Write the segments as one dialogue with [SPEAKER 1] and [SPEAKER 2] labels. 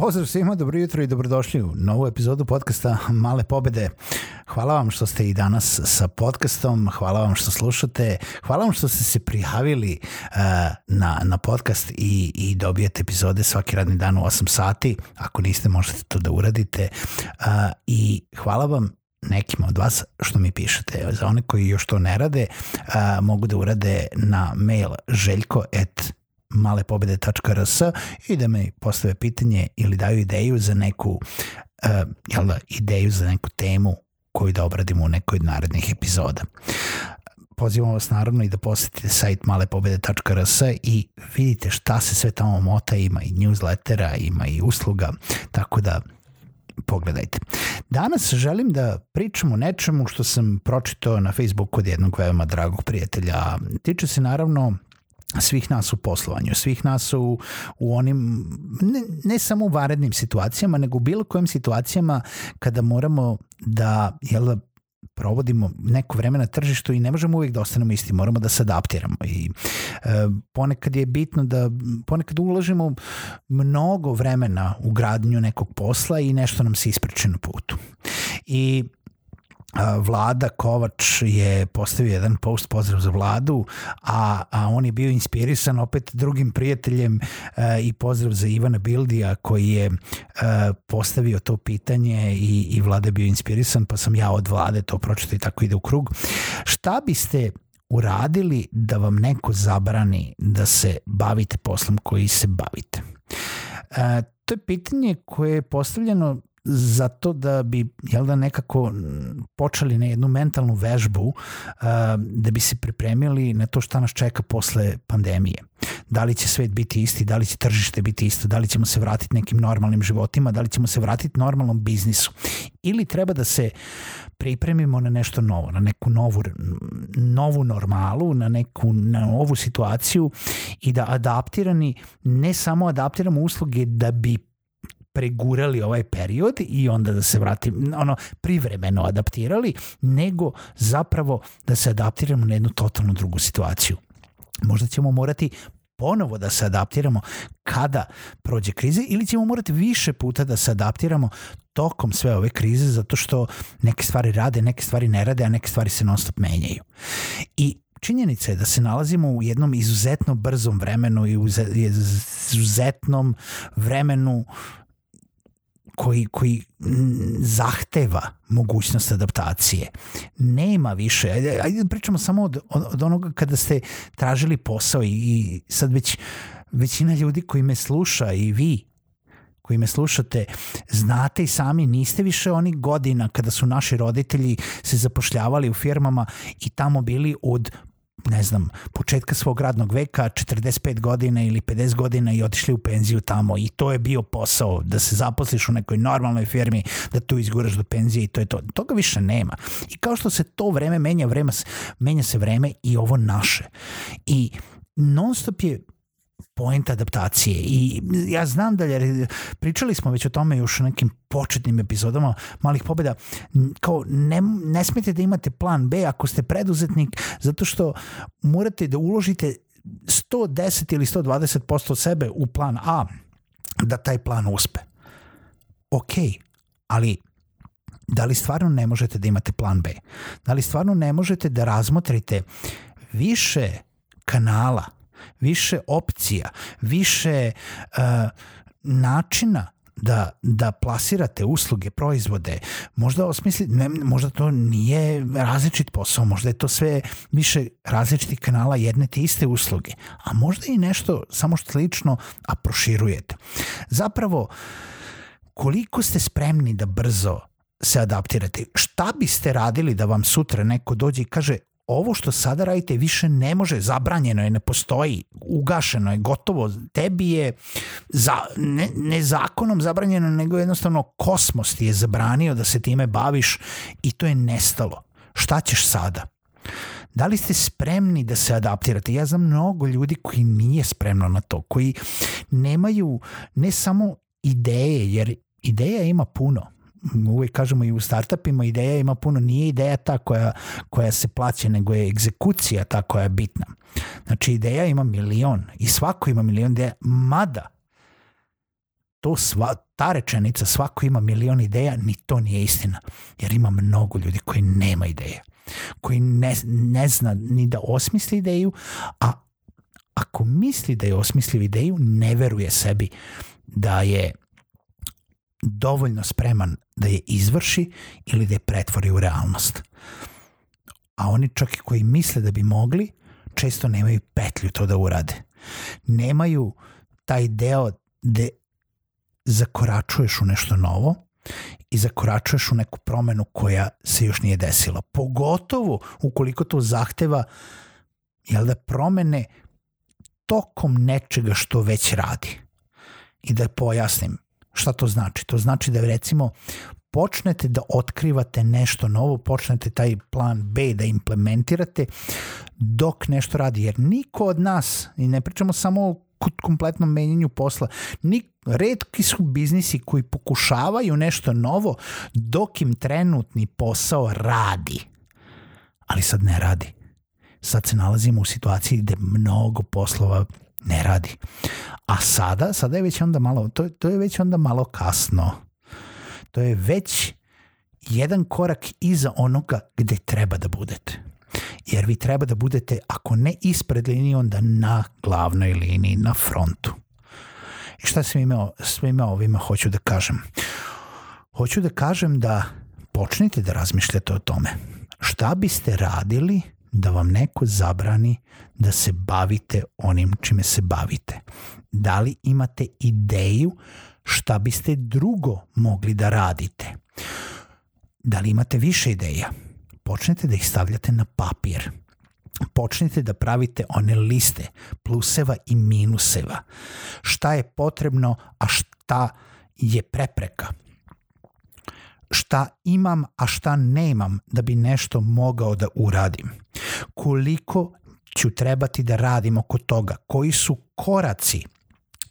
[SPEAKER 1] Pozdrav svima, dobro jutro i dobrodošli u novu epizodu podcasta Male pobede. Hvala vam što ste i danas sa podcastom, hvala vam što slušate, hvala vam što ste se prijavili uh, na, na podcast i, i dobijete epizode svaki radni dan u 8 sati. Ako niste, možete to da uradite. Uh, I hvala vam nekima od vas što mi pišete. Za one koji još to ne rade, uh, mogu da urade na mail željko@ malepobede.rs i da me postave pitanje ili daju ideju za neku uh, jel da, ideju za neku temu koju da obradimo u nekoj od narednih epizoda. Pozivam vas naravno i da posetite sajt malepobede.rs i vidite šta se sve tamo mota, ima i newslettera, ima i usluga, tako da pogledajte. Danas želim da pričam o nečemu što sam pročitao na Facebooku od jednog veoma dragog prijatelja. Tiče se naravno svih nas u poslovanju, svih nas u, u onim, ne, ne samo u varednim situacijama, nego u bilo kojim situacijama kada moramo da, jel da, provodimo neko vreme na tržištu i ne možemo uvijek da ostanemo isti, moramo da se adaptiramo i e, ponekad je bitno da ponekad ulažemo mnogo vremena u gradnju nekog posla i nešto nam se ispreče na putu. I Vlada Kovač je postavio jedan post pozdrav za vladu, a, a on je bio inspirisan opet drugim prijateljem e, i pozdrav za Ivana Bildija koji je e, postavio to pitanje i, i vlada je bio inspirisan, pa sam ja od vlade to pročito i tako ide u krug. Šta biste uradili da vam neko zabrani da se bavite poslom koji se bavite? E, to je pitanje koje je postavljeno zato da bi jel da nekako počeli na jednu mentalnu vežbu uh, da bi se pripremili na to šta nas čeka posle pandemije. Da li će svet biti isti, da li će tržište biti isto, da li ćemo se vratiti nekim normalnim životima, da li ćemo se vratiti normalnom biznisu ili treba da se pripremimo na nešto novo, na neku novu, novu normalu, na neku na novu situaciju i da adaptirani, ne samo adaptiramo usluge da bi pregurali ovaj period i onda da se vrati, ono, privremeno adaptirali, nego zapravo da se adaptiramo na jednu totalno drugu situaciju. Možda ćemo morati ponovo da se adaptiramo kada prođe krize ili ćemo morati više puta da se adaptiramo tokom sve ove krize zato što neke stvari rade, neke stvari ne rade, a neke stvari se non stop menjaju. I činjenica je da se nalazimo u jednom izuzetno brzom vremenu i u izuzetnom vremenu uh, koji, koji zahteva mogućnost adaptacije. Nema više, ajde, ajde da pričamo samo od, od onoga kada ste tražili posao i, i sad već većina ljudi koji me sluša i vi koji me slušate, znate i sami, niste više onih godina kada su naši roditelji se zapošljavali u firmama i tamo bili od ne znam, početka svog radnog veka, 45 godina ili 50 godina i otišli u penziju tamo i to je bio posao, da se zaposliš u nekoj normalnoj firmi, da tu izguraš do penzije i to je to. Toga više nema. I kao što se to vreme menja, vreme, menja se vreme i ovo naše. I non stop je point adaptacije i ja znam da je, pričali smo već o tome još u nekim početnim epizodama malih pobjeda kao ne, ne smete da imate plan B ako ste preduzetnik zato što morate da uložite 110 ili 120% sebe u plan A da taj plan uspe. Ok, ali da li stvarno ne možete da imate plan B? Da li stvarno ne možete da razmotrite više kanala više opcija, više uh, načina da, da plasirate usluge, proizvode, možda osmisliti, ne, možda to nije različit posao, možda je to sve više različitih kanala jedne te iste usluge, a možda i nešto samo što slično, a proširujete. Zapravo, koliko ste spremni da brzo se adaptirate? Šta biste radili da vam sutra neko dođe i kaže ovo što sada radite više ne može, zabranjeno je, ne postoji, ugašeno je, gotovo, tebi je za, ne, ne zakonom zabranjeno, nego jednostavno kosmos ti je zabranio da se time baviš i to je nestalo. Šta ćeš sada? Da li ste spremni da se adaptirate? Ja znam mnogo ljudi koji nije spremno na to, koji nemaju ne samo ideje, jer ideja ima puno. Uvijek kažemo i u startupima ideja ima puno, nije ideja ta koja, koja se plaća, nego je egzekucija ta koja je bitna. Znači ideja ima milion i svako ima milion ideja, mada to sva, ta rečenica svako ima milion ideja, ni to nije istina. Jer ima mnogo ljudi koji nema ideja koji ne, ne zna ni da osmisli ideju, a ako misli da je osmislio ideju, ne veruje sebi da je dovoljno spreman da je izvrši ili da je pretvori u realnost. A oni čak i koji misle da bi mogli, često nemaju petlju to da urade. Nemaju taj deo gde zakoračuješ u nešto novo i zakoračuješ u neku promenu koja se još nije desila. Pogotovo ukoliko to zahteva jel da promene tokom nečega što već radi. I da pojasnim šta to znači. To znači da recimo počnete da otkrivate nešto novo, počnete taj plan B da implementirate dok nešto radi. Jer niko od nas, i ne pričamo samo o kompletnom menjanju posla, nik, redki su biznisi koji pokušavaju nešto novo dok im trenutni posao radi. Ali sad ne radi. Sad se nalazimo u situaciji gde mnogo poslova ne radi. A sada, sada je već onda malo, to, to je već onda malo kasno. To je već jedan korak iza onoga gde treba da budete. Jer vi treba da budete, ako ne ispred linije, onda na glavnoj liniji, na frontu. I šta sam imao, svima ovima hoću da kažem? Hoću da kažem da počnite da razmišljate o tome. Šta biste radili da vam neko zabrani da se bavite onim čime se bavite? Da li imate ideju šta biste drugo mogli da radite? Da li imate više ideja? Počnete da ih stavljate na papir počnite da pravite one liste pluseva i minuseva. Šta je potrebno, a šta je prepreka. Šta imam, a šta nemam da bi nešto mogao da uradim. Koliko ću trebati da radim oko toga. Koji su koraci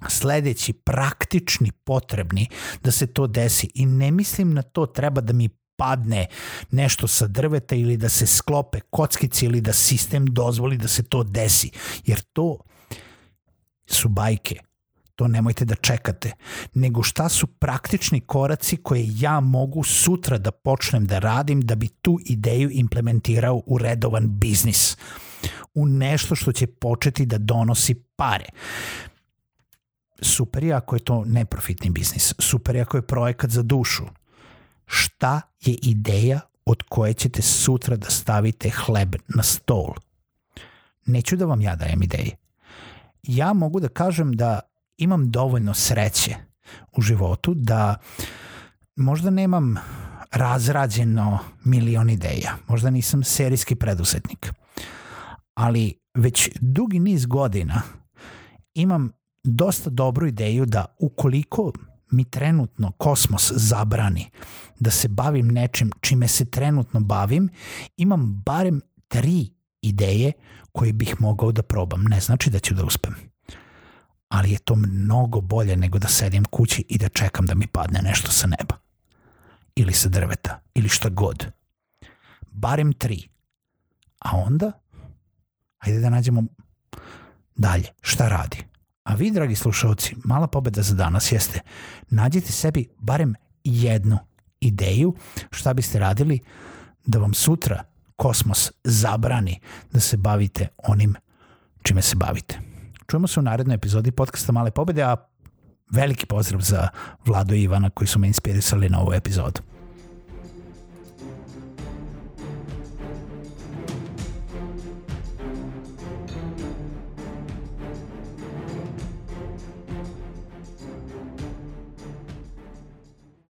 [SPEAKER 1] sledeći praktični potrebni da se to desi i ne mislim na to treba da mi padne nešto sa drveta ili da se sklope kockice ili da sistem dozvoli da se to desi. Jer to su bajke. To nemojte da čekate. Nego šta su praktični koraci koje ja mogu sutra da počnem da radim da bi tu ideju implementirao u redovan biznis. U nešto što će početi da donosi pare super je ako je to neprofitni biznis, super je ako je projekat za dušu, šta je ideja od koje ćete sutra da stavite hleb na stol. Neću da vam ja dajem ideje. Ja mogu da kažem da imam dovoljno sreće u životu da možda nemam razrađeno milion ideja, možda nisam serijski preduzetnik, ali već dugi niz godina imam dosta dobru ideju da ukoliko mi trenutno kosmos zabrani da se bavim nečim čime se trenutno bavim, imam barem tri ideje koje bih mogao da probam. Ne znači da ću da uspem. Ali je to mnogo bolje nego da sedim kući i da čekam da mi padne nešto sa neba. Ili sa drveta. Ili šta god. Barem tri. A onda, ajde da nađemo dalje. Šta radi? A vi, dragi slušalci, mala pobeda za danas jeste nađite sebi barem jednu ideju šta biste radili da vam sutra kosmos zabrani da se bavite onim čime se bavite. Čujemo se u narednoj epizodi podcasta Male pobede, a veliki pozdrav za Vlado i Ivana koji su me inspirisali na ovu epizodu.